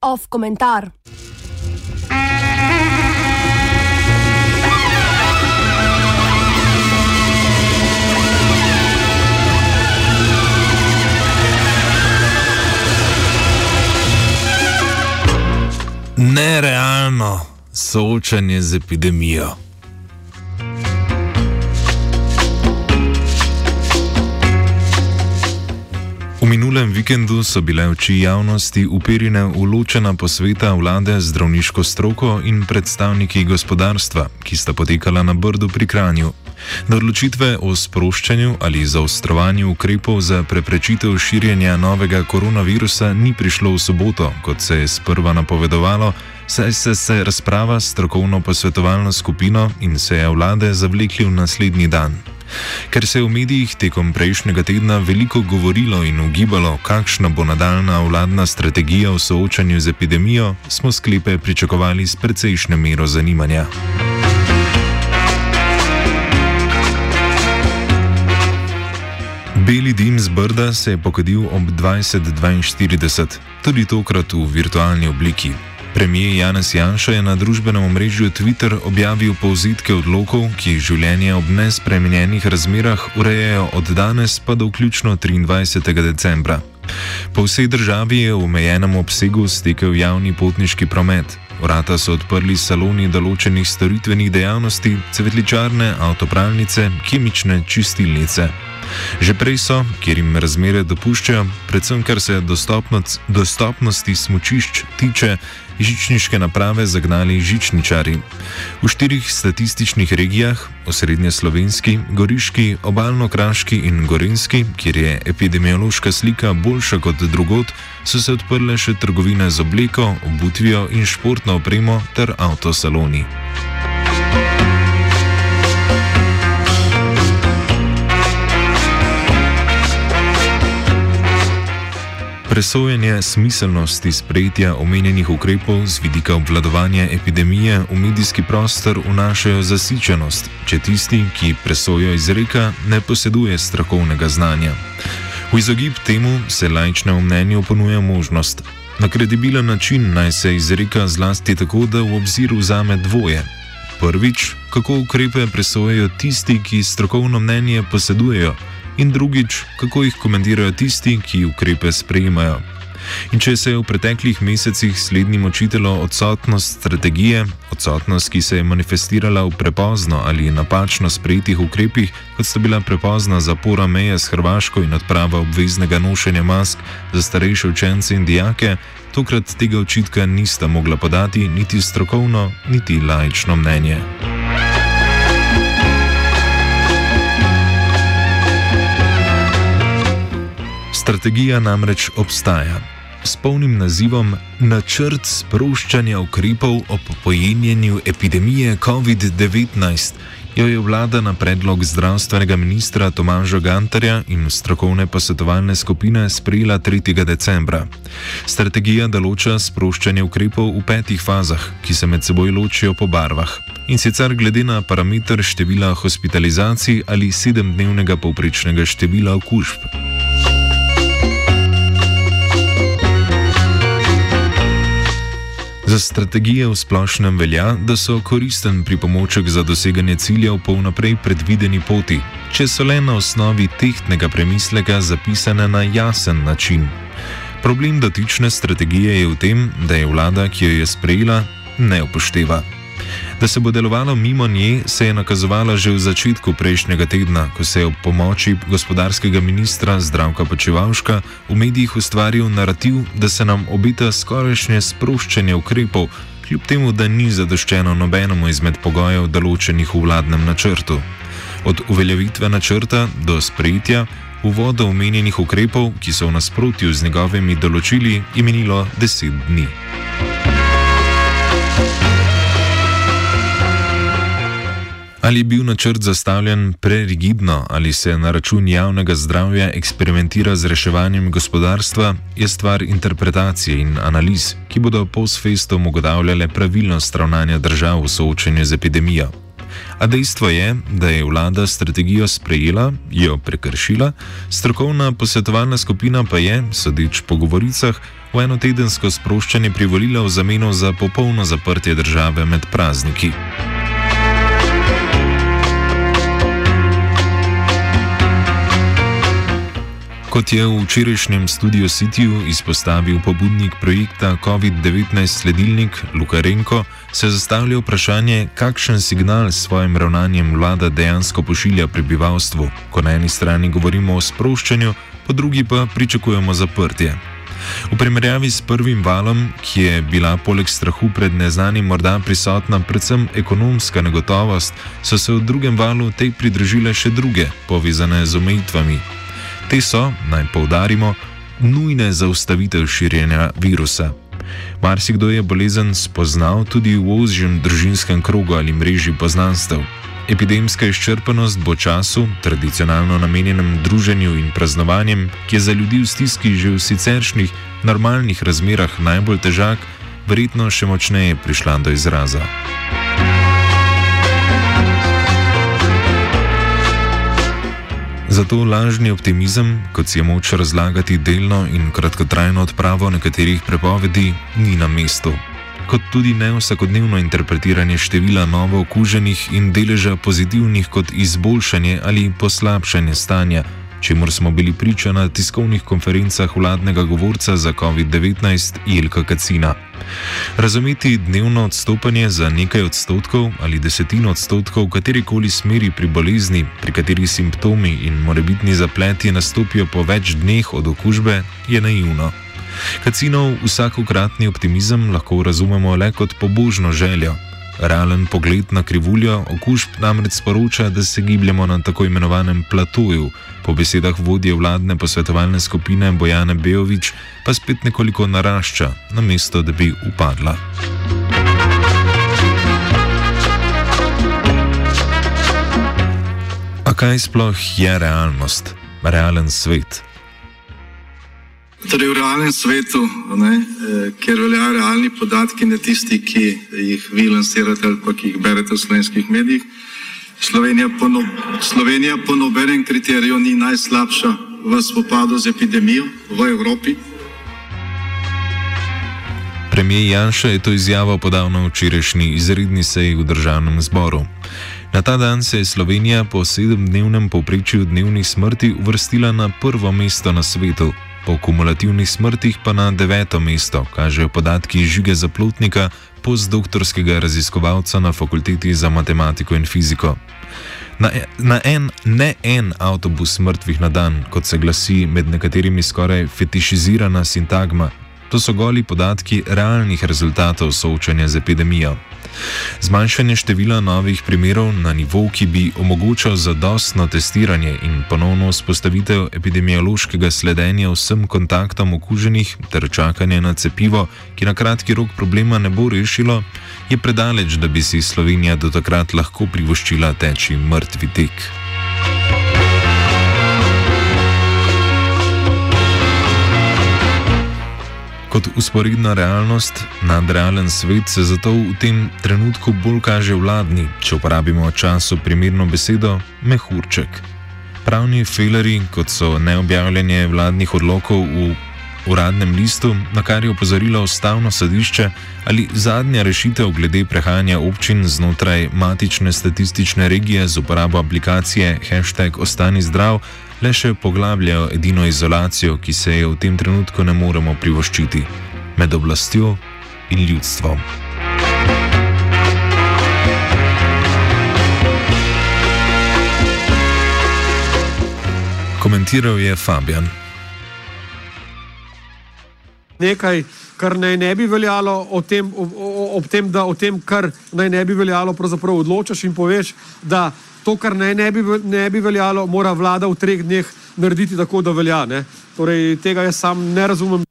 Off komentar. Nerealno soočanje z epidemijo. V minulem vikendu so bile oči javnosti uperjene v ločena posveta vlade z zdravniško stroko in predstavniki gospodarstva, ki sta potekala na Brdu pri Kranju. Do odločitve o sproščanju ali zaostrovanju ukrepov za preprečitev širjenja novega koronavirusa ni prišlo v soboto, kot se je sprva napovedovalo, saj se je razprava s strokovno posvetovalno skupino in seja vlade zavlekli v naslednji dan. Ker se je v medijih tekom prejšnjega tedna veliko govorilo in ugibalo, kakšna bo nadaljna vladna strategija v soočanju z epidemijo, smo sklepe pričakovali s precejšnjo mero zanimanja. Beli dim z Brda se je pokadil ob 20:42, tudi tokrat v virtualni obliki. Premijer Janez Janša je na družbenem omrežju Twitter objavil povzetke odlokov, ki življenje ob nespremenjenih razmerah urejajo od danes pa do vključno 23. decembra. Po vsej državi je v omejenem obsegu stekel javni potniški promet. Vrata so odprli saloni določenih storitvenih dejavnosti, cvetličarne, avtopravnice, kemične čistilnice. Že prej so, kjer jim razmere dopuščajo, predvsem kar se dostopnost, dostopnosti smočišč tiče, žičniške naprave zagnali žičničari. V štirih statističnih regijah, osrednje slovenski, goriški, obalno-kraški in gorenski, kjer je epidemiološka slika boljša kot drugot, so se odprle še trgovine z obleko, obutvijo in športno opremo ter avtosaloni. Presojanje smiselnosti sprejetja omenjenih ukrepov z vidika obvladovanja epidemije v medijski prostor vnašajo zasičenost, če tisti, ki presojo izreka, ne poseduje strokovnega znanja. V izogib temu se lajčnemu mnenju ponuja možnost. Na kredibilen način naj se izreka zlasti tako, da v obzir vzame dvoje. Prvič, kako ukrepe presojajo tisti, ki strokovno mnenje posedujejo in drugič, kako jih komentirajo tisti, ki ukrepe sprejemajo. In če se je v preteklih mesecih slednjim očitalo odsotnost strategije, odsotnost, ki se je manifestirala v prepozno ali napačno sprejetih ukrepih, kot sta bila prepozna zapora meje s Hrvaško in odprava obveznega nošenja mask za starejše učence in dijake, tokrat tega očitka nista mogla podati niti strokovno, niti laično mnenje. Strategija namreč obstaja. S polnim nazivom Načrt sproščanja ukrepov o pojenjenju epidemije COVID-19 jo je vlada na predlog zdravstvenega ministra Tomaža Gantarja in strokovne posvetovalne skupine sprejela 3. decembra. Strategija določa sproščanje ukrepov v petih fazah, ki se med seboj ločijo po barvah. In sicer glede na parameter števila hospitalizacij ali sedemdnevnega povprečnega števila okužb. Za strategije v splošnem velja, da so koristen pripomoček za doseganje ciljev po vnaprej predvideni poti, če so le na osnovi tehtnega premisleka zapisane na jasen način. Problem dotične strategije je v tem, da je vlada, ki jo je sprejela, ne upošteva. Da se bo delovalo mimo nje, se je nakazovalo že v začetku prejšnjega tedna, ko se je ob pomoči gospodarskega ministra Zdravka Počevalška v medijih ustvaril narativ, da se nam obita skorajšnje sproščanje ukrepov, kljub temu, da ni zadoščeno nobenemu izmed pogojev določenih v vladnem načrtu. Od uveljavitve načrta do sprejetja, uvoda omenjenih ukrepov, ki so v nasprotju z njegovimi določili, je minilo deset dni. Ali je bil načrt zastavljen prerigidno ali se na račun javnega zdravja eksperimentira z reševanjem gospodarstva, je stvar interpretacije in analiz, ki bodo post festom ugotavljale pravilnost ravnanja držav v soočenju z epidemijo. A dejstvo je, da je vlada strategijo sprejela, jo prekršila, strokovna posvetovalna skupina pa je, sodeč po govoricah, v enotedensko sproščanje privolila v zameno za popolno zaprtje države med prazniki. Kot je v včerajšnjem studiu Cityju izpostavil pobudnik projekta COVID-19 sledilnik Lukarenko, se zastavlja vprašanje, kakšen signal s svojim ravnanjem vlada dejansko pošilja prebivalstvu, ko na eni strani govorimo o sproščanju, po drugi pa pričakujemo zaprtje. V primerjavi s prvim valom, ki je bila poleg strahu pred neznanim morda prisotna predvsem ekonomska negotovost, so se v drugem valu tej pridružile še druge, povezane z omejitvami. Te so, naj poudarimo, nujne za ustavitev širjenja virusa. Marsikdo je bolezen spoznal tudi v ožjem družinskem krogu ali mreži poznanstev. Epidemska izčrpanost bo času, tradicionalno namenjenem druženju in praznovanjem, ki je za ljudi v stiski že v siceršnjih normalnih razmerah najbolj težak, verjetno še močneje prišla do izraza. Zato lažni optimizem, kot si je moč razlagati delno in kratkotrajno odpravo nekaterih prepovedi, ni na mestu. Kot tudi ne vsakodnevno interpretiranje števila novo okuženih in deleža pozitivnih kot izboljšanje ali poslabšanje stanja, čemu smo bili priča na tiskovnih konferencah vladnega govorca za COVID-19 Jelka Kacina. Razumeti dnevno odstopanje za nekaj odstotkov ali desetino odstotkov v katerikoli smeri pri bolezni, pri kateri simptomi in morebitni zapleti nastopijo po več dneh od okužbe, je naivno. Kacinov vsakokratni optimizem lahko razumemo le kot pobožno željo. Realen pogled na krivuljo okužb namreč sporoča, da se gibljemo na tako imenovanem platoju, po besedah vodje vladne posvetovalne skupine Bojane Bejovič pa spet nekoliko narašča, namesto da bi upadla. A kaj sploh je realnost, realen svet? Torej, v realnem svetu, ne, eh, kjer veljajo realni podatki, ne tisti, ki jih vi lansirate ali pa ki jih berete v slovenskih medijih, Slovenija po, no, Slovenija po nobenem kriteriju ni najslabša v spopadu z epidemijo v Evropi. Premijer Janša je to izjavo podal na včerajšnji izredni seji v državnem zboru. Na ta dan se je Slovenija po sedemdnevnem povprečju dnevnih smrti uvrstila na prvo mesto na svetu, po kumulativnih smrtih pa na deveto mesto, kažejo podatki žige zaplotnika, postdoktorskega raziskovalca na fakulteti za matematiko in fiziko. Na, e, na en, ne en avtobus mrtvih na dan, kot se glasi med nekaterimi skoraj fetišizirana sintagma, To so goli podatki realnih rezultatov soočanja z epidemijo. Zmanjšanje števila novih primerov na nivo, ki bi omogočal zadostno testiranje in ponovno vzpostavitev epidemiološkega sledenja vsem kontaktom okuženih ter čakanje na cepivo, ki na kratki rok problema ne bo rešilo, je predaleč, da bi si Slovenija do takrat lahko privoščila teči mrtvi tek. Kot usporedna realnost, nadrealen svet se zato v tem trenutku bolj kaže vladni, če uporabimo času primerno besedo, mehurček. Pravni feleri, kot so neobjavljanje vladnih odlokov v uradnem listu, na kar je opozorilo ustavno sodišče, ali zadnja rešitev glede prehajanja občin znotraj matične statistične regije z uporabo aplikacije hashtag Ostani zdrav, le še poglabljajo edino izolacijo, ki se je v tem trenutku ne moremo privoščiti med oblastjo in ljudstvom. Komentiral je Fabian. Nekaj, kar naj ne bi veljalo, o tem, o, o, ob tem, da o tem, kar naj ne bi veljalo, pravzaprav odločaš in poveš, da to, kar ne, ne, bi, ne bi veljalo, mora vlada v treh dneh narediti tako, da velja. Ne? Torej, tega jaz sam ne razumem.